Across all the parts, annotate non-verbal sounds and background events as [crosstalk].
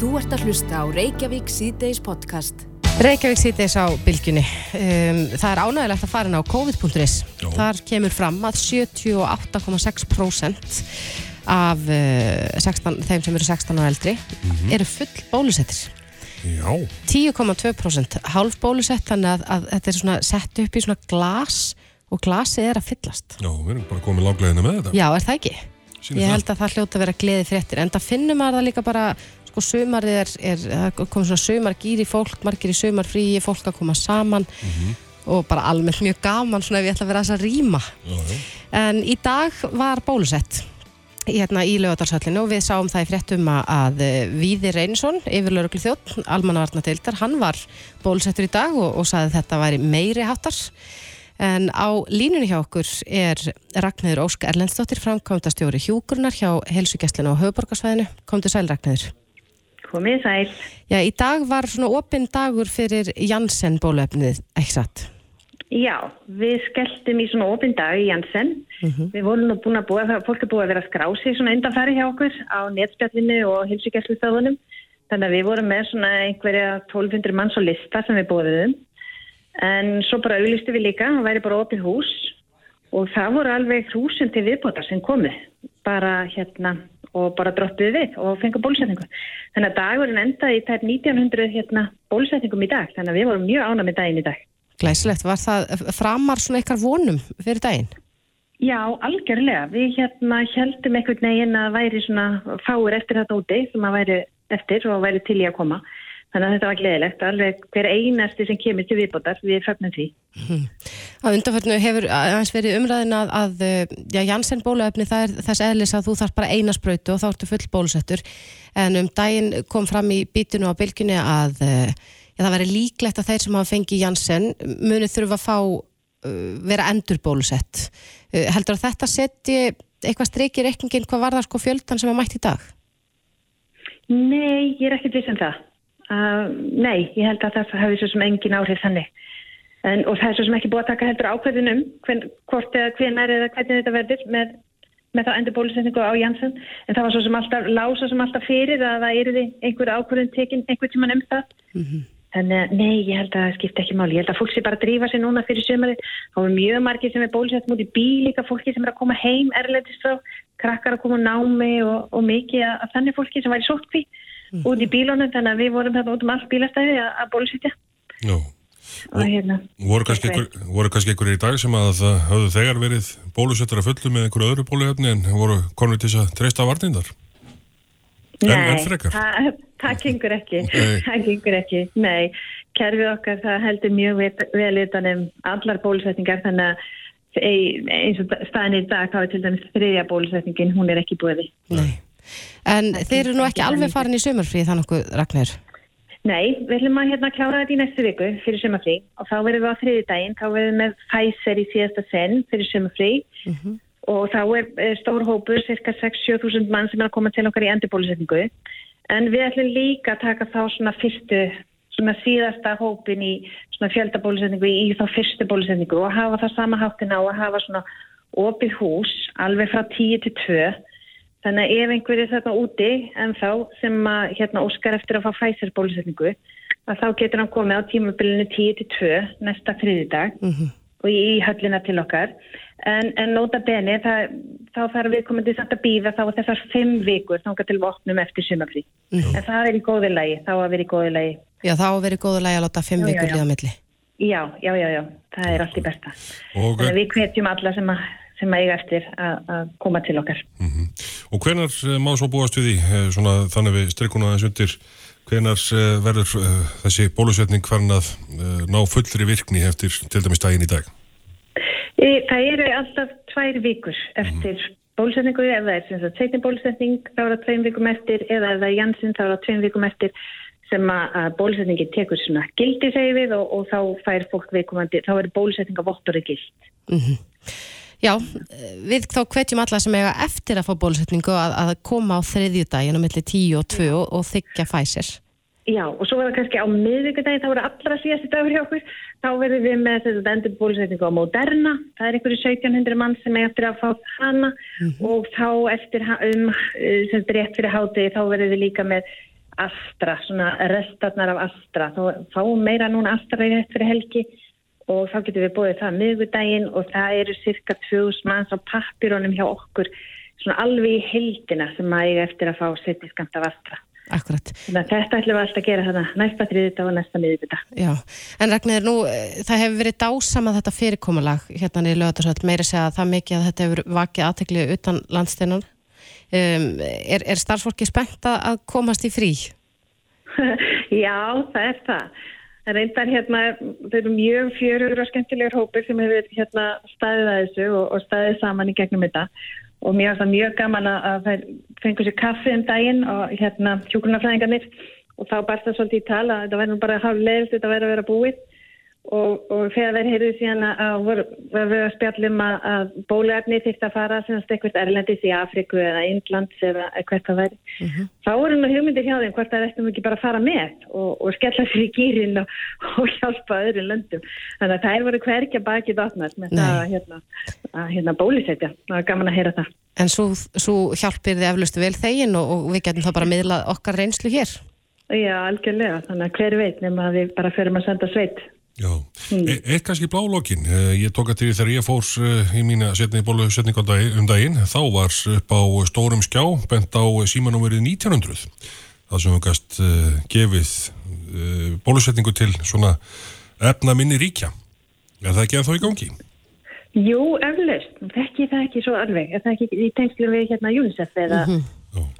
Þú ert að hlusta á Reykjavík síðdeis podcast. Reykjavík síðdeis á bylgjunni. Um, það er ánægilegt að fara inn á COVID.is. Þar kemur fram að 78,6% af uh, 16, þeim sem eru 16 og eldri eru full bólusettir. Já, 10,2% hálf bólusett þannig að, að þetta er svona sett upp í svona glas og glasið er að fyllast. já, við erum bara komið langlegina með þetta. Já, er það ekki? Sýnir Ég held að það hljóta að vera gleði fréttir en það finnum maður það líka bara sko sumarið er, er það kom svona sumargýri fólk, margir í sumarfríi fólk að koma saman Mhm. og bara almennt mjög gaman svona ef ég ætla að vera þess að rýma en í dag var bólusett hérna í lögadalshöllinu og við sáum það í fréttum að, að Víði Reynsson, yfirlauruglu þjótt almannavarnadeildar, hann var bólusettur í dag og, og saði að þetta væri meiri hattar En á línunni hjá okkur er Ragnhildur Ósk Erlendsdóttir, framkvæmdastjóri hjúkurnar hjá helsugjastlinu á höfuborgarsvæðinu. Komdu sæl Ragnhildur. Komið sæl. Já, í dag var svona opinn dagur fyrir Janssen bóluefnið, ekki satt? Já, við skelltum í svona opinn dag í Janssen. Við vorum nú búin að búa, fólk er búið að vera að skrá sig svona undanfæri hjá okkur á netspjallinu og hilsugjastlustöðunum. Þannig að við vorum með svona einhverja 1200 manns á lista sem við búiðum. En svo bara auðlistu við líka, það væri bara opið hús og það voru alveg hrúsund til viðbótar sem komið. Bara hérna og bara droppuðu við og fengu bólusetningu. Þannig að dagurinn endaði í tæp 1900 hérna, bólusetningum í dag. Þannig að við vorum mjög ána með daginn í dag. Glæsilegt, var það framar svona ykkar vonum fyrir daginn? Já, algjörlega. Við hérna heldum einhvern veginn að væri svona fáir eftir þetta úti sem að væri eftir og væri til í að koma. Þannig að þetta var gleðilegt. Alveg hver einasti sem kemur til viðbótar, við fögnum því. Á undanförnu hefur aðeins verið umræðin að, að já, Janssen bóluefni það er þess eðlis að þú þarf bara eina sprautu og þá ertu full bólusettur. En um daginn kom fram í bítinu á bylginni að eh, já, það væri líklegt að þeir sem hafa fengið Janssen muni þurfa að fá uh, vera endur bólusett. Heldur að þetta setji eitthvað streiki í reikningin hvað var það sko fjöldan sem að mætt í dag? Nei, ég er ekkert viss um það. Uh, nei, ég held að það hafi svo sem engin áhrif þannig. En, og það er svo sem ekki búið að taka heldur ákveðin um hvern, hvort eða hvenar eða hvernig þetta verður með, með þá endur bólusetningu á Janssen. En það var svo sem alltaf, lása sem alltaf fyrir að það eru einhver ákveðin tekin einhvern tíman um það. Þannig að nei, ég held að það skipta ekki máli. Ég held að fólk sé bara að drífa sig núna fyrir sömari. Það var mjög margir sem er bólusett mútið bíl líka fólki sem er að koma heim erlendist frá, krakkar að koma námi og, og mikið að, að þannig fólki sem væri sótkví út í bílunum. Þannig að við vorum þetta út um allt bílastæði að, bólusetja. Og hérna, Voru kannski, einhver, voru kannski einhverjir í dag sem að það höfðu þegar verið bólusettar að fullu með einhverju öðru bóluefni en voru konur til þess að treysta varnindar? En- nei, en frekar? það, það gengur ekki. [laughs] Það gengur ekki, nei. Kerfið okkar það heldur mjög vel- utan um allar bólusetningar þannig að ei- eins og staðin í dag þá er til dæmis þriðja bólusetningin, hún er ekki búið Nei. En þeir eru nú ekki alveg farin í sömurfrí þannig okkur Ragnhildur. Nei, við ætlum að hérna klára þetta í næstu viku fyrir sömafrí og þá verðum við á þriði daginn, þá verðum við með Pfizer í síðasta senn fyrir sömafrí og þá er, er stór hópur, cirka 6-7 þúsund mann sem er að koma til okkar í endurbólusetningu en við ætlum líka að taka þá svona fyrstu, svona síðasta hópin í svona fjöldabólusetningu í þá fyrstu bólusetningu og hafa það sama háttin á að hafa svona opið hús alveg frá 10 til 2 Þannig að ef einhverju þarna úti en þá sem að hérna óskar eftir að fá Pfizer bólusetningu að þá getur hann komið á tímabilinu 10 til 2 næsta þriðidag og í, í höllina til okkar. En, en nota beni þá þarf við komandi samt að býða þá þessar 5 vikur þángar til vopnum eftir sumafrí. En það er í góði lagi, þá að vera í góði lagi. Já, þá verið góðu lægi að láta fimm Já, já, vikur já. líða milli. Já, já, já, já, það er allt í besta. Og, að við hvetjum alla sem að, sem að eiga eftir að, að koma til okkar. og hvenar eh, má svo búast við því, eh, svona þannig við strikuna aðeins undir, hvenar eh, verður þessi bólusetning farin að ná fullri virkni eftir til dæmis daginn í dag? E, Það eru alltaf tvær vikur eftir bólusetningu, ef það er sem sagt seitin bólusetning þá er það tveim vikum eftir eða ef það er Janssen þá er það tveim vikum eftir sem að, bólusetningi tekur svona gildi segi við og, og þá fær fólk viðkomandi, þá er bólusetninga vottori gild. Já, við þá hvetjum alla sem eiga eftir að fá bólusetningu að, að koma á þriðju daginn á milli 10 og 2 og, og þykja Pfizer. Já, og svo það kannski á miðvíkudagi, þá voru allra síðasti dagur hjá okkur, þá verðum við með þess að endur bólusetningu á Moderna, það er einhverju 1700 mann sem er eftir að fá hana. Og þá eftir um, eh, sem sagt rétt fyrir hátegi, þá verðum við líka með Astra, svona restarnar af Astra. Þá fáum meira núna Astra í þetta fyrir helgi og þá getum við búið það miðgudaginn og það eru cirka 2000 manns á pappirónum hjá okkur svona alveg í heldina sem að ég eftir að fá setjaskamta af Astra. Akkurat. Þannig að þetta ætlum við alltaf að gera þarna næsta þriðita og næsta miðvita. Já, en Ragnir, nú, eh, það hefur verið dásama þetta fyrirkomulag hérna í lögatarsvöld, meiri segja að það mikið að þetta hefur vakið aðtekli utan landsteinar. Um, er, er starfsfólki spennt að komast í frí? [laughs] Já, það er það. Það reyndar hérna, þau eru mjög fjörugur og skemmtilegur hópir sem hefur hérna staðið að þessu og, og staðið saman í gegnum þetta. Og mér finnst það mjög gaman að það fengur sér kaffi um daginn og hérna hjókunarfræðingarnir og þá barst það svolítið í tala að þetta verður bara hálf leiðist þetta verður að vera búið og, og þegar þeir heyrðu síðan að voru við að spjallum að, að bóluefni þýrt að fara semst eitthvað erlendis í Afriku eða Indlands eða eitthvað það væri mm -hmm. þá voru nú hugmyndir hjá þeim hvort það ættum ekki bara að fara með og, og skella sér í gýrin og, og hjálpa öðru löndum. Þannig að er voru hverja baki dotnast með Nei. það að hérna, hérna bólusetja. Það er gaman að heyra það. En svo, svo hjálpir þið eflustu vel þegin og við getum þá bara að miðla okkar reynslu hér. Já, algjörlega, þannig að hver veit nema að við bara ferum að senda sveit Já, mm. E, eitt kannski blálokkin, eh, ég tók að til þegar ég fór eh, í mína setning um daginn, þá var upp á stórum skjá, bent á símanúmerið 1900, það sem við gæst uh, gefið uh, bólusetningu til svona efna minni ríkja. Er það ekki að þá í gangi? Jú, eflaust, þekki það ekki svo alveg, er það ekki í tengslu við hérna UNICEF eða... Mm -hmm.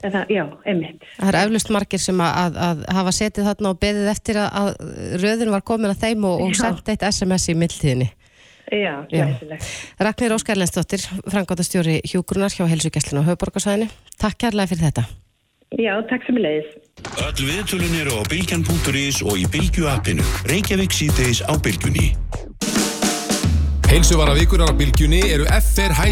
Eða, já, einmitt. Það er eflust margir sem að, að, að hafa setið þarna og beðið eftir að, að röðin var komin að þeim og, og sendt eitt SMS í mildtíðinni. Já, slæsilegt. Ragnir Óskarlensdóttir, frangotastjóri Hjúgrunar hjá Helsugjastlinu og Hauðborgarsvæðinu. Takk kærlega fyrir þetta. Já, takk sem leiðis. Öll viðtölun eru á bilgjan.is og í Bilgju appinu. Reykjavík síðdeis á Bilgjunni. Heilsuvara vikunar á Bilgjunni eru FR Hæ...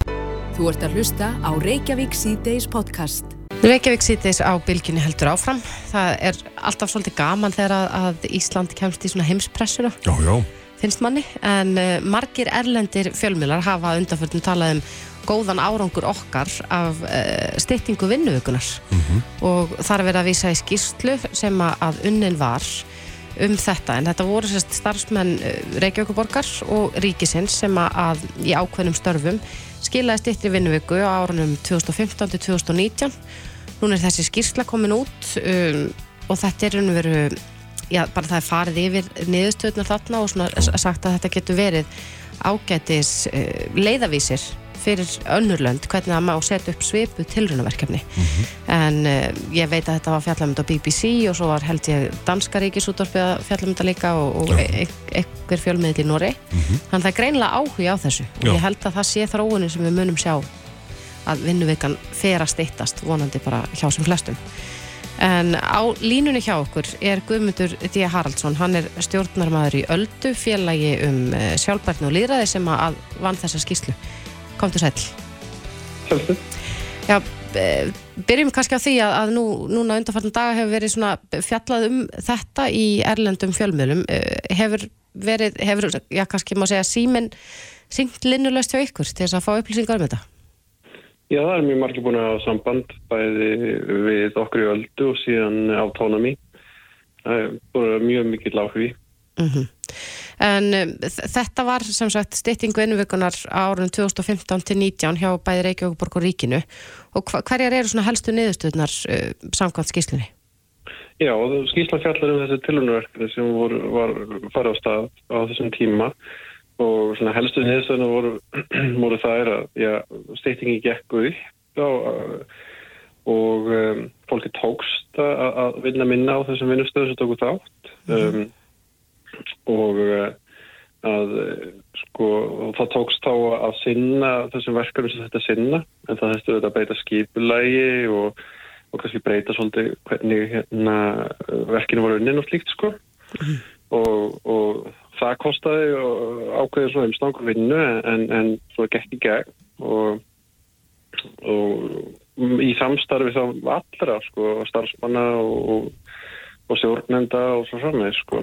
Þú ert að hlusta á Reykjavík C-Days podcast. Reykjavík C-Days á bylginni heldur áfram. Það er alltaf svolítið gaman þegar að Ísland kemst í svona heimspressuna. Já, já. Finnst manni. En uh, margir erlendir fjölmilar hafa undanförnum talað um góðan árangur okkar af uh, styttingu vinnuvíkunar. Mm -hmm. Og þar er verið að vísa í skýrslu sem að unnin var um þetta. En þetta voru sérst starfsmenn uh, Reykjavíkuborgar og ríkisins sem að í ákveðnum störfum skilaði stittri vinnuviku á árunum 2015 til 2019 núna er þessi skýrsla komin út um, og þetta er veru, já, bara það er farið yfir niðurstöðnar þarna og svona sagt að þetta getur verið ágætis uh, leiðavísir fyrir önnurlönd hvernig það má setja upp svipu tilrunaverkefni mm -hmm. en uh, ég veit að þetta var fjallamönda BBC og svo var held ég danska ríkisúttorfi að fjallamönda líka og, og e einhver fjölmiðl í Nóri mm -hmm. þannig að það er greinlega áhuga á þessu Já. og ég held að það sé þróunin sem við munum sjá að vinnuvikan fer að steittast vonandi bara hjá sem flestum En á línunni hjá okkur er Guðmundur D. Haraldsson, hann er stjórnarmæður í Öldu, félagi um eh, sjálfbærtni og líðræði sem að vann þessa skýslu. Komdu sæl. Sjálfsög. Já, byrjum kannski á því að, að nú, núna undanfartan daga hefur verið svona fjallað um þetta í erlendum fjölmiðlum. Eh, hefur verið, hefur, já kannski má segja síminn syngt linnulöst hjá ykkur til þess að fá upplýsingar um þetta? Já, það er mjög margir búin að hafa samband bæði við okkur í öldu og síðan á tónami. Það er búin mjög mikill áhugi. Mhm. Mm En um, þetta var sem sagt styttingu innvökunar árunum 2015 til 19 hjá bæði Reykjavík og Ríkinu og hverjar eru svona helstu niðurstöðnar uh, samkvæmt skýslunni? Já, skýslan fjallar um þessi tilunverkni sem voru, var farið á stað á þessum tíma og svona helstu niðurstöðnar voru, [clears throat] voru er að já, styttingi gekk upp á, og um, fólki tókst að, að vinna minna á þessum vinnustöðu sem tóku þátt. Um, og eh, að sko það tókst þá að sinna þessum verkefni sem þetta sinna en það hefstu auðvitað að beita skipulægi og, og kannski breyta svolítið hvernig hérna, verkinu voru unnin og slíkt sko mm. Og, og það kostiði ákveðið svo heimstangur vinnu en, en svo gekk í gegn og, og í samstarfi þá allra sko starfsmanna og stjórnenda og svo frammeð sko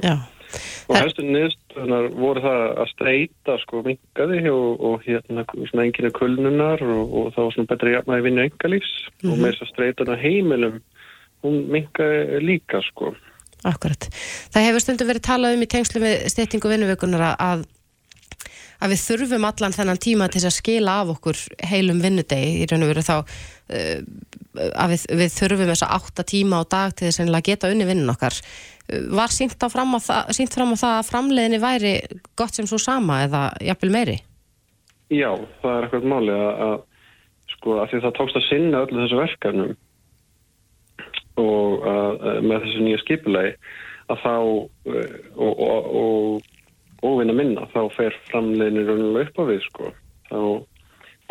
og helstu niðurst voru það að streyta sko mingaði og, og hérna svona enginu kulnunar og, og það var svona betri jafnæði vinnu engalífs mm -hmm. og mhm. með þess að streyta heimilum hún minkaði líka sko. Akkurat. Það hefur stundum verið talað um í tengslu með styttingu vinnuvökunar að að við þurfum allan þennan tíma til að skila af okkur heilum vinnudegi í raun og veru þá uh, að við, við þurfum þessa átta tíma á dag til þess að geta unni vinnin okkar var sínt fram á það, það að framleiðinni væri gott sem svo sama eða jafnvel meiri? Já, það er eitthvað máli að, að sko að því það tókst að sinna öllu þessu verkefnum og að, með þessu nýja skipulegi að þá uh, og, og, og óvinna minna þá fer framleginir raunilega upp á við sko. Þá,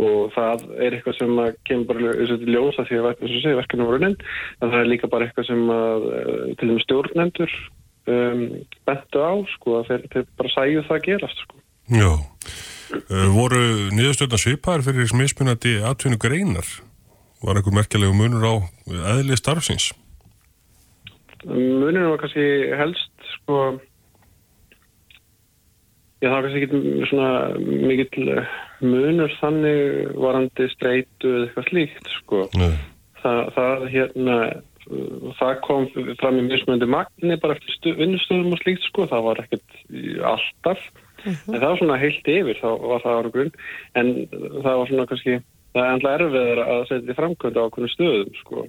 og það er eitthvað sem að kemur bara ljósa því að verkefni voru unnin en það er líka bara eitthvað sem að eh, til og með stjórnendur um, bentu á sko að þeir bara sæju það að gerast sko. Já, uh, voru niðurstöðna svipaðar fyrir smismunandi atvinnu greinar? Var eitthvað merkjulegu munur á eðli starfsins? Munur var kannski helst sko það er kannski ekki svona mikill eh, munur þannig varandi streitu eða eitthvað slíkt, sko. Þa, það, hérna, það kom fram í mismöndi magni bara eftir vinnustöðum og slíkt, sko. Það var ekkert alltaf. Uh mhm. -huh. En það var svona heilt yfir, þá var það ára grunn. En það var svona kannski, það er endla erfiðar að setja framkvönda á okkur stöðum, sko.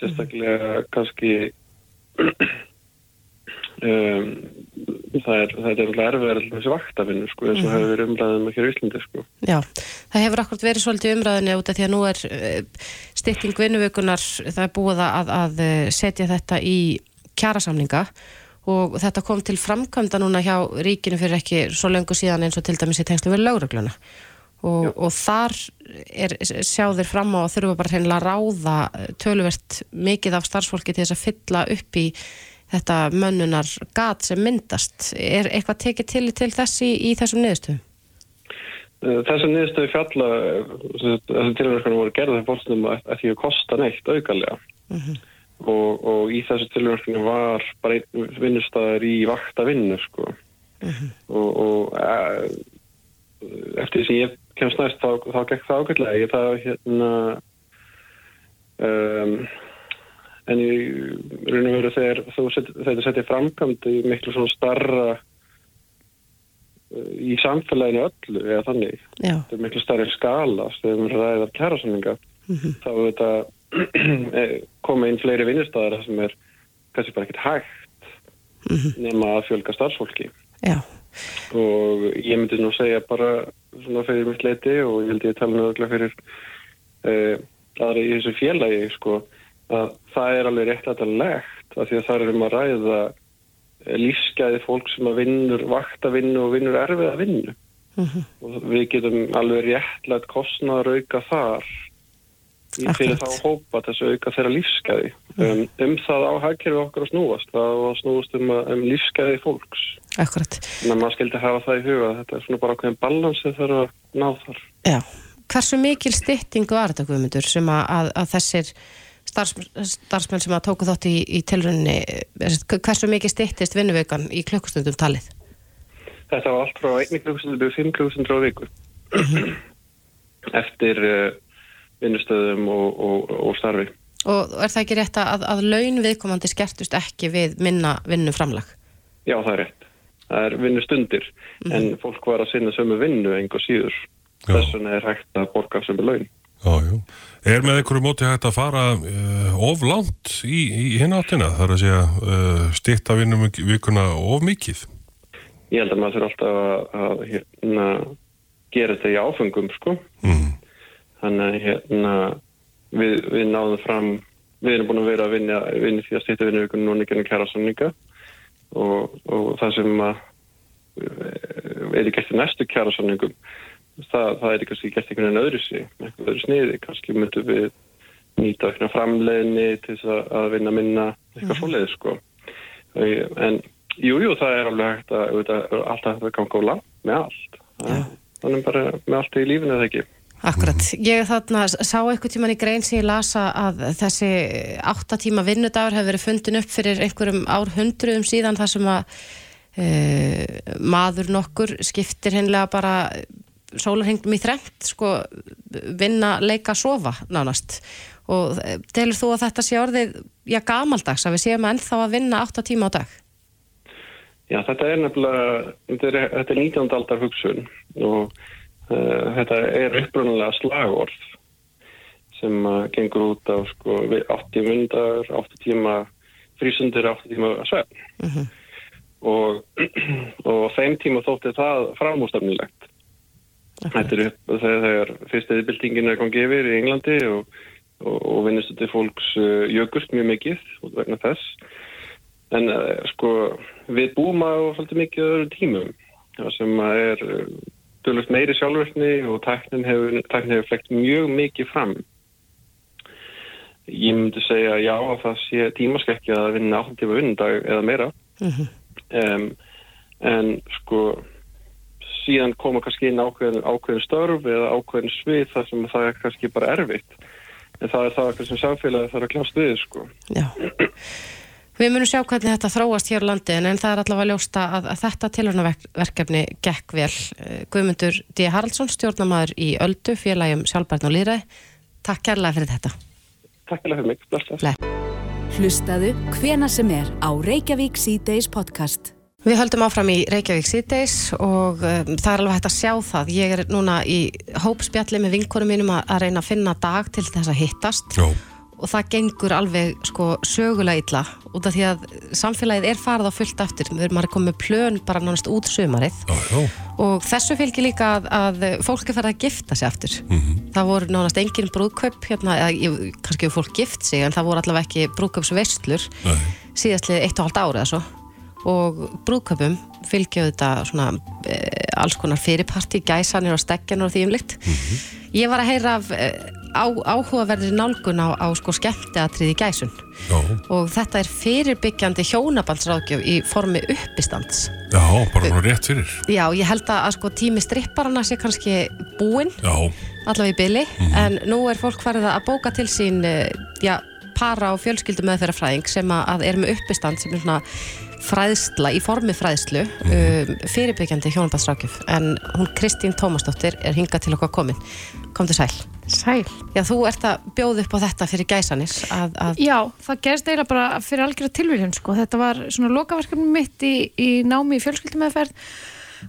Sérstaklega -huh. kannski [clears throat] um, það er, er erfið að þessi vaktafinu sko eins og mm. hefur verið umræðin með hér í Íslandi sko. Já, það hefur akkurat verið svolítið umræðinu út af því að nú er uh, stytting vinnuvökunar, það er búið að, að eh, setja þetta í kjærasamlinga og þetta kom til framkvæmda núna hjá ríkinu fyrir ekki svo löngu síðan eins og til dæmis í tengslu við laurugluna og, og þar er, sjáðir fram á að þurfa bara hreinlega að ráða töluvert mikið af starfsfólki til þess að fylla upp í þetta mönnunar gat sem myndast. Er eitthvað tekið til til þessi í þessum niðurstöðum? Eh, þessum niðurstöðu fjalla þessu tilverkanu voru gerðið fólkstum að því að kosta neitt augalega mhm. -huh. og, og í þessu tilverkanu var bara einn vinnustæðar í vakta vinnu sko mhm. -huh. og, og eftir því sem ég kemst næst þá, þá gekk það ágætlega ég það hérna um, en í raun og veru þegar þú þetta setja framkvæmd í miklu svona starra uh, í samfélaginu öllu eða þannig Já. þetta er miklu starri skala þegar við ræðum kærasamlinga mm -hmm. þá er þetta [clears throat] eh, koma inn fleiri vinnustæðar sem er kannski bara ekkert hægt mm -hmm. nema að fjölga starfsfólki Já. og ég myndi nú segja bara svona fyrir mitt leiti og ég held ég tala náttúrulega fyrir uh, aðra í þessu félagi sko að það er alveg réttlætanlegt af því að það er um að ræða lífsgæði fólk sem að vinnur vaktavinnu og vinnur erfið að vinnu uh mhm. -huh. og við getum alveg réttlætt kostnaður auka þar Akkurat. Fyrir þá hópa þessu auka þeirra -huh. um, um það á hagkerfi okkar að snúast það að snúast um, um lífsgæði fólks Akkurat en maður skildi hafa það í huga þetta er svona bara okkur balans þegar það er að ná þar Já, hversu mikil stytting var þetta guðmyndur sem að, að, að þessir starfsmenn sem að tóku þátt í, í tilrunni hversu mikið stittist vinnuveikan í klukkustundum talið? Þetta var allt frá 1 klukkustundu og 5 klukkustundur á viku mhm. eftir uh, vinnustöðum og, og, og starfi Og er það ekki rétt að, að laun viðkomandi skertust ekki við minna vinnuframlag? Já, það er rétt það er vinnustundir mm -hmm. en fólk var að sinna sömu vinnu enga síður þess vegna er hægt að borga sömu laun Já, já. Er með einhverju móti hægt að fara uh, of langt í, í hináttina? Það er að segja uh, stitta vinnum vikuna of mikið? Ég held að maður þurfa alltaf að, að hérna, gera þetta í áfengum, sko. Mm. Þannig að hérna, við, við náðum fram, við erum búin að vera að vinna, vinna því að stitta vinnu vikuna núna ekki enn kæra samninga og, og það sem að eh, er í gætti næstu kæra samningum það, það er kannski gert einhvern veginn öðru sig, einhvern öðru sniði, kannski myndum við nýta eitthvað framleiðni til þess að vinna minna eitthvað mm. svoleiði sko. En jújú, jú, það er alveg hægt að alltaf að ganga á land með allt. Ja. Þannig bara með allt í lífinu eða ekki. Akkurat. Ég þarna sá eitthvað tíman í grein sem ég lasa að þessi áttatíma vinnudagur hefur verið fundin upp fyrir einhverjum árhundruðum síðan þar sem að e, maður nokkur skiptir hennilega bara sólarhengum í þrengt sko vinna, leika, sofa nánast og telur þú að þetta sé orðið já, gamaldags að við séum ennþá að vinna 8 tíma á dag? Já, þetta er nefnilega, þetta er, er 19. aldar hugsun og þetta er upprunalega slagorð sem uh, gengur út á sko, 80 myndar, 8 tíma frísundir, 8 tíma svefn. Uh -huh. Og, [clears throat] og þeim tíma þótti það framústafnilegt. Okay. Þetta er upp þegar fyrstiðbildingin er komið gefir í Englandi og, og, og vinnustundi fólks uh, jökust mjög mikið út vegna þess. En sko við búum á svolítið mikið öðru tímum sem er dölust uh, meiri sjálfverkni og tæknin hefur, tæknin hefur flekt mjög mikið fram. Ég myndi segja já að það sé tímaskekkja að vinna 8 tíma vinnundag eða meira. Mm -hmm. um, en sko síðan koma kannski inn ákveðin, ákveðin störf eða ákveðin svið þar sem það er kannski bara erfitt. En það er það sem samfélagi þarf að kljást við sko. Já. [clears throat] Við munum sjá hvernig þetta þróast hér á landin en það er allavega ljósta að, að þetta tilhörnaverkefni gekk vel. Eh, Guðmundur D. Haraldsson, stjórnamaður í Öldu, félagum Sjálfbærn og Lýræði. Takk kærlega fyrir þetta. Takk kærlega fyrir mig. Bless. Hlustaðu hvena sem er á Reykjavík C-Days podcast. Við höldum áfram í Reykjavík C-Days og um, það er alveg hægt að sjá það. Ég er núna í hópspjalli með vinkunum mínum að, að reyna að finna dag til þess að hittast. Jó og það gengur alveg sko sögulega illa út af því að samfélagið er farið á fullt aftur, að koma með plön bara nánast út sömarið já. og þessu fylgir líka að, að fólk er farið að gifta sig aftur mm -hmm. það voru nánast engin brúðkaup hérna, eða kannski hefur fólk gift sig en það voru allavega ekki brúðkaupsveistlur síðastlið eitt og halvt árið svo. og brúðkaupum fylgja þetta svona e, alls konar fyrirparti, gæsanir og stegjanur og því umlikt mm -hmm. ég var að heyra af e, á, áhugaverðir nálgun á, á sko skemmteatrið í gæsun. Já. og þetta er fyrirbyggjandi hjónabaldsráðgjöf í formi uppistands. Já, bara nú rétt fyrir. Já, ég held að, að sko tími stripparana sé kannski búinn. Allavega í byli, mm. en nú er fólk farið að bóka til sín eh, já, para og fjölskyldu með þeirra fræðing sem að er með uppistand sem er svona fræðsla, í formi fræðslu mm. um, fyrirbyggjandi hjónabaldsráðgjöf. En hún Kristín Tómasdóttir er hingað til okkar komin kom til sæl Sæl. Já, þú ert að bjóða upp á þetta fyrir gæsanis. Að, að... Já, það gerst eiginlega bara fyrir algjörða tilvíljum, sko. Þetta var svona lokaverkefni mitt í, í námi í fjölskyldumæðferð.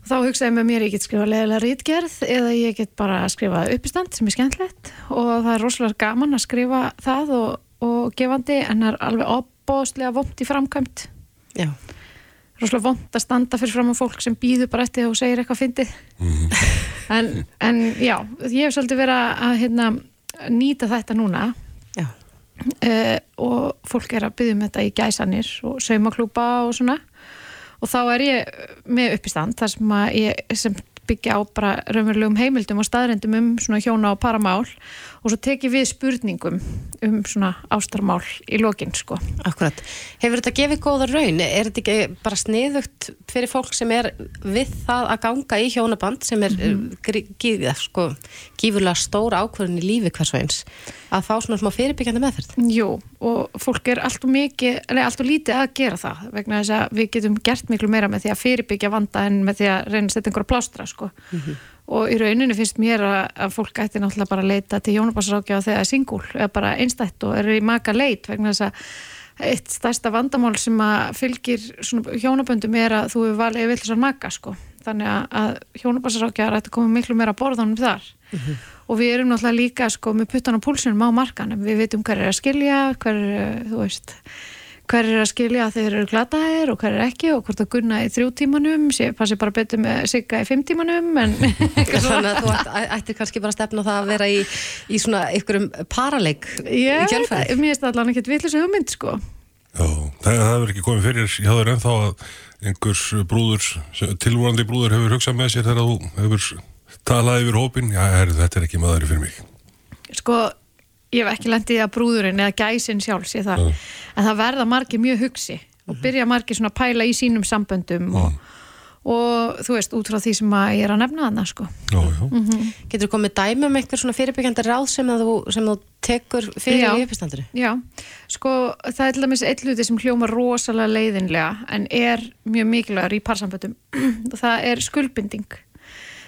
Þá hugsaði með mér ég get skrifa leðilega rítgerð eða ég get bara skrifa uppistand sem er skemmtlegt og það er rosalega gaman að skrifa það og, og gefandi en það er alveg opbóðslega vomt í framkvæmt. Já. Rosalega vomt að standa fyrir fram á fólk sem býður bara eftir og segir eitthvað fyndið. Mm. En, en já, ég hef svolítið verið að hérna, nýta þetta núna. Uh, og fólk er að byggja um þetta í gæsanir og saumaklúpa og svona. Og þá er ég með uppistand þar sem, ég, sem byggja á bara raunverulegum heimildum og staðrendum um svona hjóna og paramál og svo tekið við spurningum um svona ástarmál í lokin sko. Akkurat. Hefur þetta gefið góða raun? Er þetta ekki bara sniðugt fyrir fólk sem er við það að ganga í hjónaband sem er mm -hmm. sko, gífurlega stóra ákvörðin í lífi hvers og eins að fá svona smá fyrirbyggjandi meðferð? Jú, og fólk er alltaf mikið, eller alltaf lítið að gera það vegna þess að við getum gert miklu meira með því að fyrirbyggja vanda en með því að reyna að setja einhverja plástra sko. Mm -hmm og í rauninu finnst mér að, að fólk ætti náttúrulega bara að leita til hjónabarsrákja þegar það er singul eða bara einstætt og er í maka leit vegna þess að eitt stærsta vandamál sem að fylgir hjónaböndum er að þú er valið þessar maka sko þannig að, að hjónabarsrákja ætti að koma miklu meira borðanum þar mm -hmm. og við erum náttúrulega líka sko með puttan og púlsunum á markanum við veitum hver er að skilja hver, þú veist hver er að skilja að þeir eru glataðir og hver er ekki og hvort að gunna í þrjú tímanum sé passi bara betur með sigga í fimm tímanum en [laughs] Þannig að þú ættir kannski bara að stefna það að vera í, í svona ykkurum paraleg í kjölfæð Mér finnst það allavega ekki villis hugmynd sko. Já, það hefur ekki komið fyrir hjá þér ennþá að einhvers brúður, tilvonandi brúður hefur hugsað með sér þegar þú hefur talað yfir hópin, já, er, þetta er ekki maður fyrir mig. Sko ég hef ekki lendið að brúðurinn eða gæsin sjálf sé það, mm. en það verða margir mjög hugsi og byrja margir svona að pæla í sínum samböndum mm. og, og þú veist, út frá því sem ég er að nefna þarna sko. Já, já. Mm -hmm. Getur þú komið dæmi um eitthvað svona fyrirbyggjandi ráð sem þú, sem þú tekur fyrir já, í uppistanduru? Já, sko það er til dæmis eitt luti sem hljóma rosalega leiðinlega en er mjög mikilvægur í parsamböndum og [clears throat] það er skuldbinding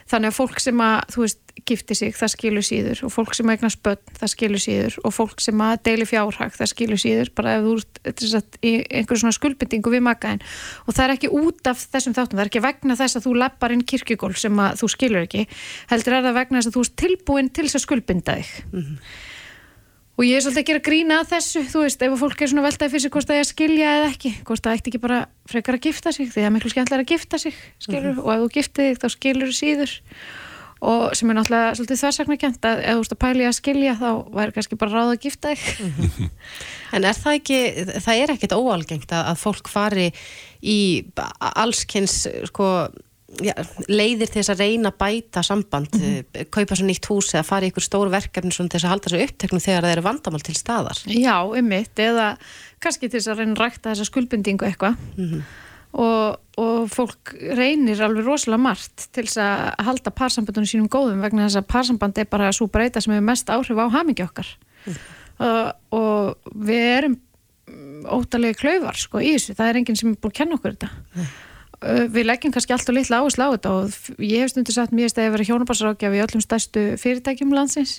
þannig að fólk sem að, þú veist, gifti sig það skilur síður. Og fólk sem eignast börn það skilur síður. Og fólk sem að deili fjárhag það skilur síður, bara ef þú ert í einhverjum svona skuldbyttingu við makaðin og það er ekki út af þessum þáttum það er ekki vegna þess að þú leppar inn kirkugól sem að þú skilur ekki, heldur er það vegna þess að þú ert tilbúin til þess að skuldbynda þig. Mm -hmm. Og ég er svolítið að gera grína að þessu, þú veist, ef fólk er svona veltaði fyrir sig hvort það er að skilja eða ekki hvort það ætti ekki bara frekar að gifta sig því það er miklu skemmtilega að gifta sig, skilur mm -hmm. og ef þú giftið þig þá skilur þú síður og sem er náttúrulega svolítið þversaknakent að ef þú ert að pæli að skilja þá væri kannski bara ráð að gifta þig mm -hmm. En er það ekki það er ekkit óalgengt að, að fólk fari í allskynns sko Já, leiðir til þess að reyna að bæta samband, mm -hmm. kaupa svo nýtt hús eða fara í ykkur stóru verkefni til þess að halda þessu uppteknum þegar það eru vandamál til staðar. Já, ummitt, eða kannski til þess að reyna að rækta þessa skuldbindingu eitthvað. Mm -hmm og, og fólk reynir alveg rosalega margt til þess að halda parsambandunum sínum góðum vegna þess að parsamband er bara svo breyta sem hefur mest áhrif á hamingi okkar. Mm. uh, og við erum ótalegi klauvar sko í þessu, það er enginn sem er búin að kenna okkur þetta við leggjum kannski alltaf litla áherslu á þetta og ég hef stundir sagt mér að ég verið hjónabarsrákjaf í öllum stærstu fyrirtækjum landsins.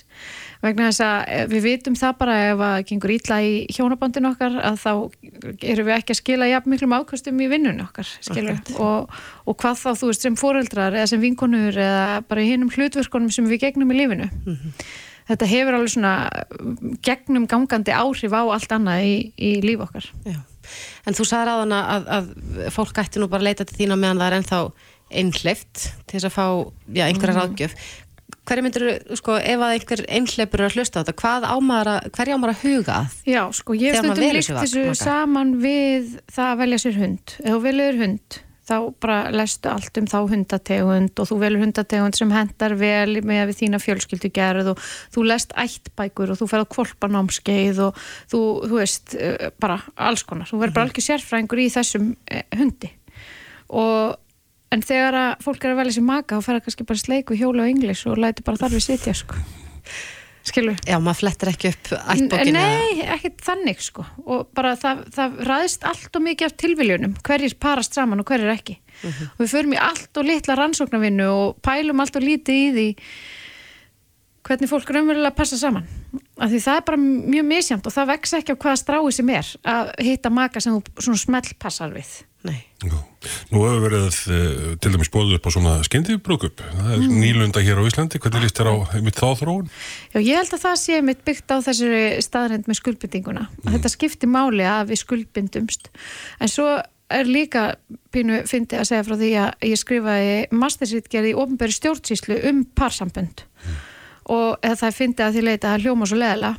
Vegna þess að eh, við vitum það bara ef að gengur ítla í hjónabandin okkar að þá erum við ekki að skila jafn miklum ákvæmstum í vinnun okkar og, og hvað þá þú veist sem foreldrar eða sem vinkonur eða bara í hinnum hlutverkonum sem við gegnum í lífinu. Mm -hmm. þetta hefur alveg svona gegnum gangandi áhrif á allt annað í, í líf okkar. Já En þú sagði ráðan að, að fólk ætti nú bara að leita til þína meðan það er ennþá einhleift til þess að fá já, einhverja mm. ráðgjöf. Hverju myndir, sko, ef að einhver einhleipur er að hlusta á þetta, hvað ámar að, hverju ámar að huga að? Já, sko, ég stundum líkt þessu saman við það að velja sér hund. Ef þú veljaður hund, þá bara lestu allt um þá hundategund og þú velur hundategund sem hendar vel með þína fjölskyldu gerð og þú lest ættbækur og þú ferð á kvolpanámskeið og þú, þú veist, eh, bara alls konar. Þú verður bara mhm. alveg sérfræðingur í þessum eh, hundi og en þegar að fólk er að velja sér maka þá fer það kannski bara sleiku hjóla og englis og læti bara þar við sitja sko skilur. Já, maður flettir ekki upp ættbókinu. Nei, ekki þannig sko og bara það, það ræðist allt og mikið af tilviljunum, hverjir parast saman og hverjir ekki. Uh mhm. -huh. Og við förum í allt og litla rannsóknarvinnu og pælum allt og lítið í því hvernig fólk raunverulega passa saman. Af því það er bara mjög misjamt og það vex ekki á hvaða strái sem er að hitta maka sem þú svona smelt passar við. Nei. Nú, nú hefur verið uh, til dæmis bóðið upp á svona skyndibrukup það er mm. nýlunda hér á Íslandi hvernig líst þér á mitt þá þróun? Já, ég held að það sé mitt byggt á þessari staðrænd með skuldbyndinguna mm. þetta skiptir máli að við skuldbyndumst en svo er líka pínu fyndi að segja frá því að ég skrifaði mastersýtgerði í ofnbæri stjórnsýslu um parsambönd mm. og það er fyndi að því leita að hljóma svo leðala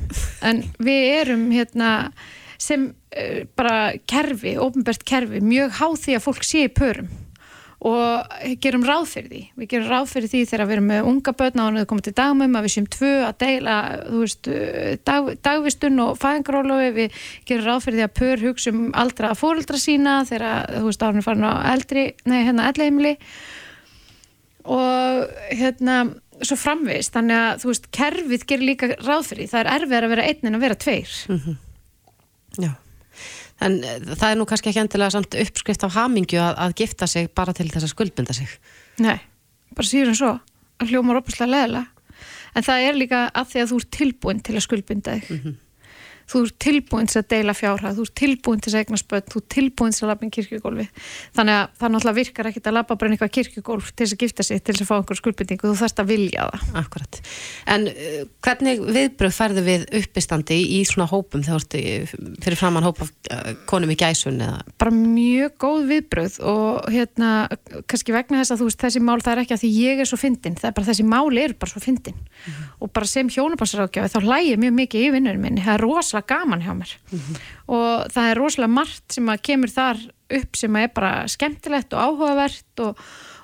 en við erum hérna sem uh, bara kerfi, ofnbært kerfi, mjög háð því að fólk sé í pörum og gerum ráð fyrir því. Við gerum ráð fyrir því þegar við erum með unga börn á hann að koma til dagmum að við séum tvö að deila veist, dag, dagvistun og fæðingarólofi, við gerum ráð fyrir því að pör hugsa um aldra að fóreldra sína þegar þú veist árið farin á eldri, nei hérna eldleimli og hérna svo framvist, þannig að þú veist kerfið gerir líka ráð fyrir því, það er erfið að vera einn en að vera tveir. Mm -hmm. Já, en eh, það er nú kannski ekki endilega samt uppskrift af hamingju að, að gifta sig bara til þess að skuldbynda sig. Nei, bara síður en svo, að hljóma rópuslega leðilega, en það er líka að því að þú ert tilbúin til að skuldbynda þig. Mm -hmm þú ert tilbúin til að deila fjárhæð, þú ert tilbúin til að egna spött, þú ert tilbúin til að lappa inn kirkugólfi þannig að það náttúrulega virkar ekkit að lappa bara einhvað kirkugólf til þess að gifta sig til þess að fá einhver skuldbytningu, þú þarfst að vilja það. Akkurat, en uh, hvernig viðbröð færðu við uppistandi í svona hópum þegar þú ert fyrir framann hópa uh, konum í gæsun eða? Bara mjög góð viðbröð og hérna kannski vegna þess að þú veist þessi mál það er ekki að því ég er svo fyndin, það er bara þessi mál er bara svo fyndin. Mm -hmm. og bara sem hjónabansrákjafi þá lægir mjög mikið í vinnunum minni, það er rosa rosalega gaman hjá mér mm -hmm. og það er rosalega margt sem að kemur þar upp sem að er bara skemmtilegt og áhugavert og,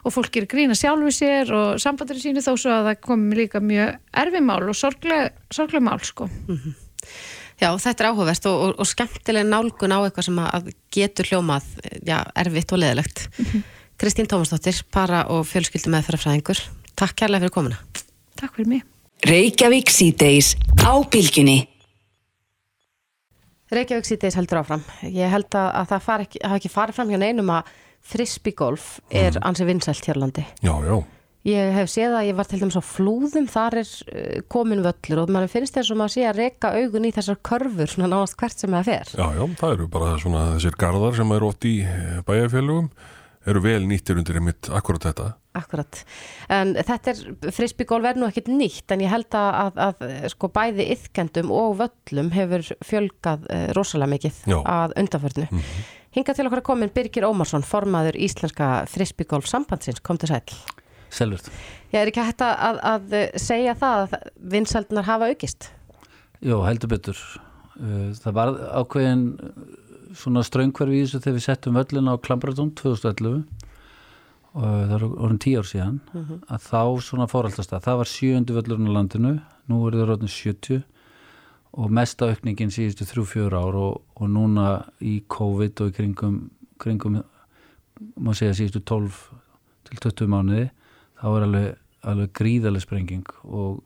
og fólk er grína sjálfu sér og sambandur sínu þó svo að það komi líka mjög erfimál og sorgleg, sorgleg mál sko mm -hmm. Já, þetta er áhugavert og, og, og skemmtileg nálgun á eitthvað sem að getur hljómað já, erfitt og leðilegt mm -hmm. Kristín Tómasdóttir, para og fjölskyldu með fyrirfræðingur Takk kærlega fyrir komuna Takk fyrir mig Reykjavík síðdeis á bylginni Reykjavík sýtis heldur áfram. Ég held að, að það far ekki, ekki farið fram hjá neinum að frisbeegolf er mm. ansið vinsælt hérlandi. Já, já. Ég hef séð að ég var til dæmis á flúðum, þar er uh, komin völlur og mann finnst þess að maður sé að reyka augun í þessar körfur svona nánast hvert sem það fer. Já, já, það eru bara svona þessir garðar sem eru oft í eh, bæjarfélugum eru vel nýttir undir einmitt akkurat þetta. Akkurat. En þetta er, frisbygólf er nú ekkit nýtt en ég held að, að, að sko bæði yðkendum og völlum hefur fjölgað uh, rosalega mikið Já. að undanförnu. Mm -hmm. Hinga til okkar að komin Birgir Ómarsson, formaður Íslenska frisbygólf sambandsins, kom til sæl. Selvert. Ég er ekki hægt að, að segja það að vinsaldnar hafa aukist? Jó, heldur betur. Uh, það var ákveðin svona ströngverfi í þessu þegar við settum völlin á Klambratón 2011 og það er orðin tíu ár síðan mm -hmm. að þá svona fóraldast það. Það var sjöundu völlurinn á landinu, nú er það orðin 70 og mesta aukningin síðustu þrjú-fjör ár og, og núna í COVID og í kringum, kringum má segja síðustu 12 til 20 mánuði þá er alveg, alveg gríðaleg sprenging og,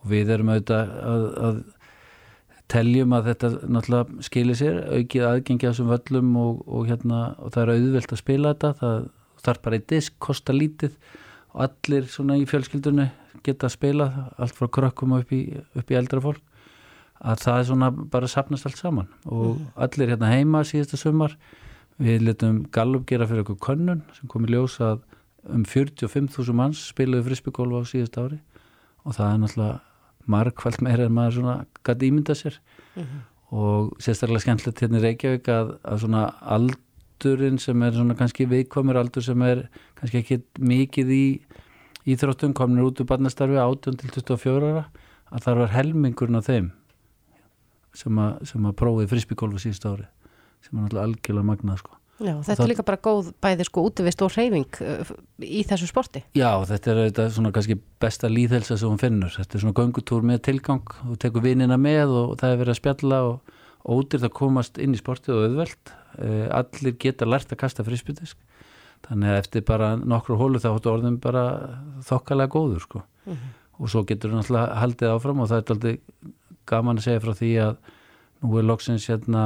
og við erum auðvitað að, að teljum að þetta náttúrulega skilir sér aukið aðgengi á þessum völlum og, og, hérna, og það er auðvelt að spila þetta það þarf bara í disk, kosta lítið og allir svona í fjölskyldunni geta að spila, allt frá krökkum upp í, upp í eldra fólk að það er svona bara sapnast allt saman og mm. allir hérna heima síðasta sumar við letum Gallup gera fyrir okkur könnun sem kom í ljós að um 45.000 manns spiluði frisbygólfa á síðast ári og það er náttúrulega margfald meira en maður svona gæti ímynda sér mm -hmm. og sérstaklega skemmtilegt hérna í Reykjavík að, að svona aldurinn sem er svona kannski viðkvamur aldur sem er kannski ekki mikið í íþróttum kominir út úr barnastarfi 18 til 24 ára að það var helmingurinn á þeim sem að, sem að prófið frisbygólfu síðust ári sem er náttúrulega algjörlega magnað sko Já, þetta er líka bara góð bæði sko útvist og reyfing í þessu sporti. Já, þetta er þetta svona kannski besta líðhelsa sem hún finnur. Þetta er svona göngutúr með tilgang og tekur vinnina með og það er verið að spjalla og ódýrt að komast inn í sportið og auðvelt. Allir geta lært að kasta frisbytisk. Þannig að eftir bara nokkru hólu þá hóttu orðin bara þokkalega góður sko. Mm -hmm. Og svo getur við náttúrulega haldið áfram og það er alltaf gaman að segja frá því að nú er loksins hérna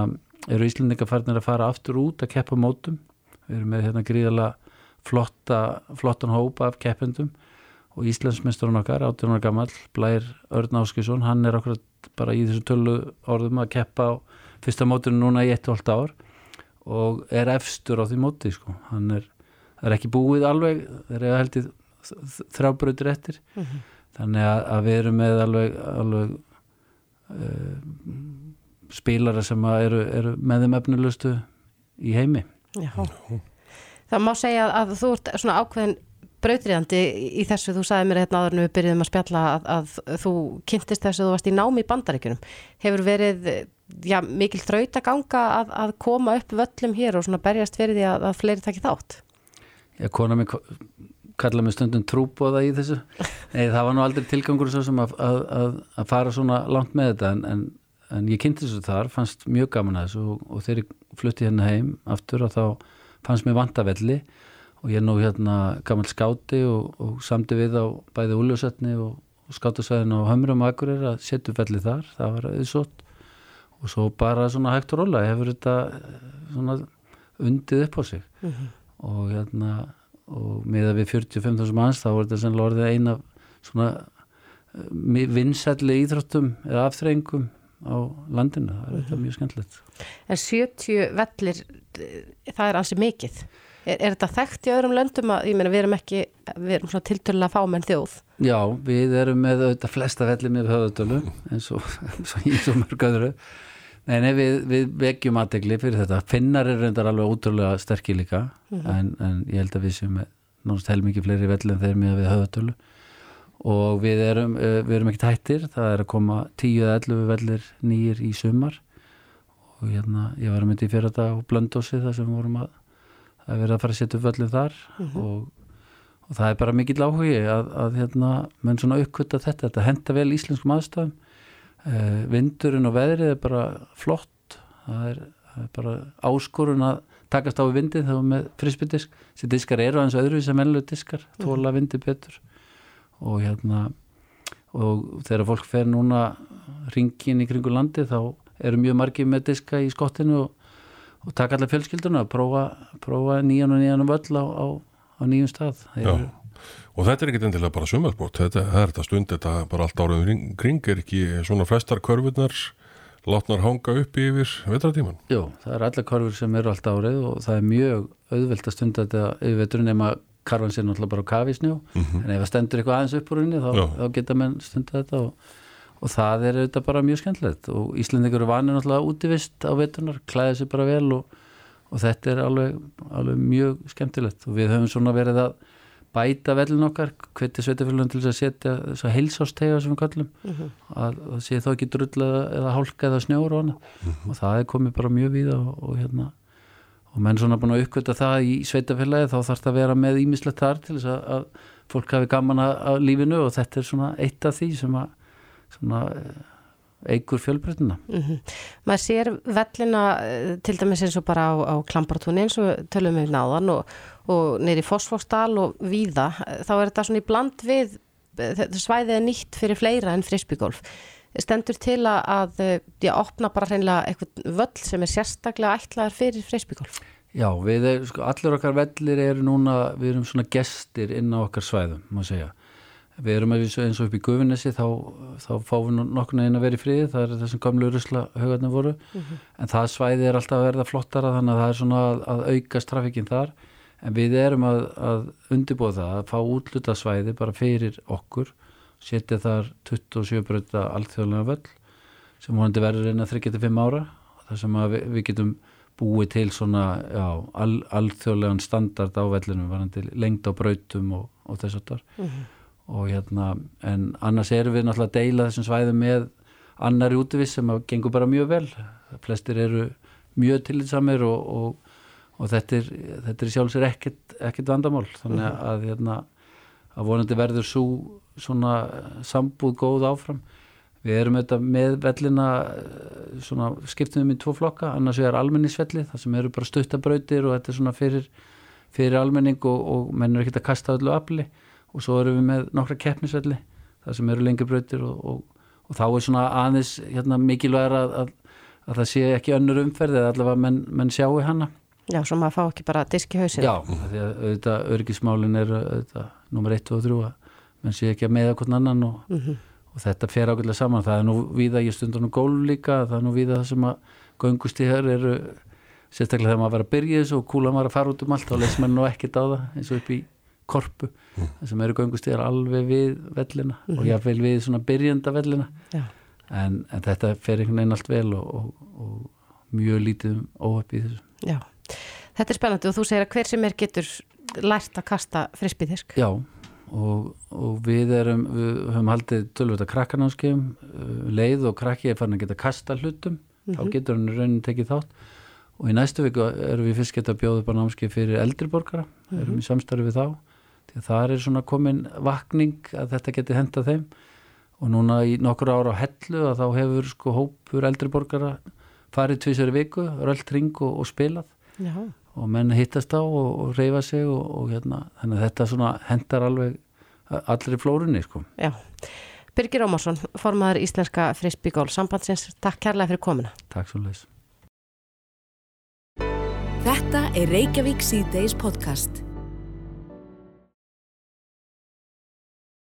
eru Íslandingar farnir að fara aftur út að keppa mótum við erum með hérna gríðala flotta, flottan hópa af keppendum og Íslandsmesturinn okkar 18 ára gammal, Blær Örn Áskisson hann er okkur bara í þessu tölu orðum að keppa á fyrsta mótunum núna í 1,5 ár og er efstur á því móti sko. hann er, er ekki búið alveg þeir eru heldið þrábröður eftir mm -hmm. þannig að, að við erum með alveg, alveg uh, spilara sem eru, eru með þeim efnilustu í heimi. Já. Það má segja að þú ert svona ákveðin brautriðandi í þessu, þú sagði mér hérna áður en við byrjuðum að spjalla að, að þú kynntist þessu þú varst í námi í bandaríkunum hefur verið já, mikil þraut að ganga að, að koma upp völlum hér og svona berjast fyrir því að, að fleiri takki þátt? Já, kona mér kallaði mig stundum trúbóða í þessu. [laughs] Nei, það var nú aldrei tilgangur svo sem að fara svona langt með þetta en, en en ég kynnti þessu þar, fannst mjög gaman að þessu og, og þegar ég flutti hérna heim aftur og þá fannst mér vantavelli og ég er nú hérna gammal skáti og, og samti við á bæði úljósetni og, og skátasvæðin á Hömrum og Akureyri að setja upp velli þar, það var auðsótt. Og svo bara svona hægt og róla hefur þetta svona undið upp á sig. Mm -hmm. og hérna og með að við 45.000 manns þá var þetta sennilega orðið eina svona vinsætli íþróttum eða afþrengum á landinu, það er mm -hmm. mjög skemmtilegt. En 70 vellir það er ansi mikið. Er, er þetta þekkt í öðrum löndum að, ég meina við erum ekki, við erum svona tiltölulega fámenn þjóð. Já, við erum með auðvitað flesta vellir með höfutölu eins og í svo mörg öðru. Nei, nei, við, við vegjum aðtegli fyrir þetta. Finnar er reyndar alveg útrúlega sterkir líka mm -hmm. en, en ég held að við séum náttúrulega heilmikið fleiri vellir en þeir með við höfutölu og við erum, við erum ekkert hættir. Það er að koma 10-11 vellir nýjir í sumar. Og hérna, ég var að myndi fyrir þetta á Blöndósi þar sem við vorum að að vera að fara að setja upp vellin þar. Mm -hmm. og, og það er bara mikill áhugi að, að hérna, menn svona uppkvita þetta, þetta henda vel íslenskum aðstæðum. Eh, vindurinn og veðrið er bara flott. Það er, það er bara áskorun að takast á vindin þegar með frisbydisk, þessi diskar eru aðeins öðru sem ennlu diskar, tóla vindi betur og hérna og þegar fólk fer núna ringin í kringu landi þá eru mjög margi með diska í skottinu og, og taka allar fjölskylduna að prófa, prófa nýjan og nýjan völl á, á, á nýjum stað Já, og þetta er ekki endilega bara sumarsport, þetta er þetta stund, þetta bara allt árið kring er ekki svona flestar körfurnar látnar hanga upp yfir vetratíman. Jú, það er alla körfur sem eru allt árið og það er mjög auðvelt að stunda þetta yfir veturinn nema karvan sé náttúrulega bara á kafisnjó mm -hmm. en ef það stendur eitthvað aðeins upp úr henni þá, þá geta menn stunda þetta og, og það er auðvitað bara mjög skemmtilegt og Íslandingur er vanið náttúrulega útivist á veturnar, klæðið sér bara vel og, og þetta er alveg, alveg mjög skemmtilegt og við höfum svona verið að bæta vellin okkar hveti sveitafélagin til þess að setja þess að heilsástega sem við kallum mm -hmm. að það sé þá ekki drull eða hálka eða snjór og, mm -hmm. og það er komið bara mjög víða og, og hérna og menn svona búin að uppkvita það í sveitafélagi þá þarf það að vera með ímislegt þar til þess að, fólk hafi gaman að lífinu og þetta er svona eitt af því sem að svona eigur fjölbreytina mm -hmm. maður sér vellina eh, til dæmis eins og bara á, á klampartúni eins og tölum við náðan og, og neyri fosfórstal og víða þá er þetta svona í bland við svæðið er nýtt fyrir fleira en frisbygolf stendur til að já, opna bara hreinlega eitthvað völl sem er sérstaklega ætlaður fyrir frisbygolf Já, við er, sko, allir okkar vellir eru núna, við erum svona gestir inn á okkar svæðum, má segja. Við erum eins og upp í Guðvinnesi þá, þá fáum við nokkuna inn að vera í friði það er þessum gamlu rusla högarnir voru. Mm -hmm. en það svæði er alltaf að verða flottara þannig að það er svona að, að aukast trafikinn þar. En við erum að, að undirbúa það að fá útluta svæði bara fyrir okkur setja þar 27 bröta allþjóðlega völl sem vonandi verður reyna 35 ára. Þar sem við, við getum búið til svona já, all, allþjóðlegan standard á vellinu varandi lengt á brautum og, og þess að þar mm -hmm og hérna, en annars erum við náttúrulega að deila þessum svæðum með annari útvís sem að gengur bara mjög vel. Flestir eru mjög tillitsamir og, og, og þetta er, er sjálfsögur ekkert, ekkert vandamál. Þannig mhm. að, hérna, að vonandi verður svo svona sambúð góð áfram. Við erum auðvitað með vellina svona skiptum við með tvo flokka annars er almenningsvelli, það sem eru bara stuttabrautir og þetta er svona fyrir, fyrir almenning og, og menn er ekkert að kasta öllu afli. Og svo erum við með nokkra keppnisvelli það sem eru lengri brautir og, og, og þá er svona aðeins hérna, mikilvægur að, að, að það sé ekki önnur umferð eða allavega menn, menn sjáu hana Já, svo maður fá ekki bara disk í hausinu Já, því að auðvitað örgismálin er auðvitað nummer 1 og 3 að menn sé ekki að meða hvern annan og, mm -hmm. og þetta fer ákveðlega saman það er nú víða, ég stundur nú gólf líka það er nú víða það sem að göngustíðar eru sérstaklega þegar maður var að byrja þessu og kúla maður að fara út um allt þá leys maður nú ekkert á það eins og upp í korpu mm. sem eru göngustíðar alveg við vellina mm. og jáfnveil við svona byrjenda vellina en, en þetta fer einhvern veginn allt vel og, og, og mjög lítið um óöpp í þessu Já, þetta er spennandi og þú segir að hver sem er getur lært að kasta frisbyðisk Já, og, og við erum við höfum haldið tölvöld að krakkarnámskeum uh, leið og krakki er farin að geta kasta hlutum, mm -hmm. þá mhm. getur hann raunin tekið þátt og í næstu viku erum við fyrst geta bjóðið bara námskeið fyrir eldriborgara, mm -hmm. erum við samstarfið við þá því að það er svona komin vakning að þetta geti henda þeim og núna í nokkur ára á hellu að þá hefur sko hópur eldri borgara farið tvísari viku, rölt ring og, og spilað Já. og menn hittast á og, og reyfa sig og, og hérna, þannig að þetta svona hendar alveg allir í flórunni sko. Já, Birgir Ómarsson, formadur Íslenska frisbygól sambandsins, takk kærlega fyrir komina. Takk svo leiðis. Þetta er Reykjavík C-Days podcast.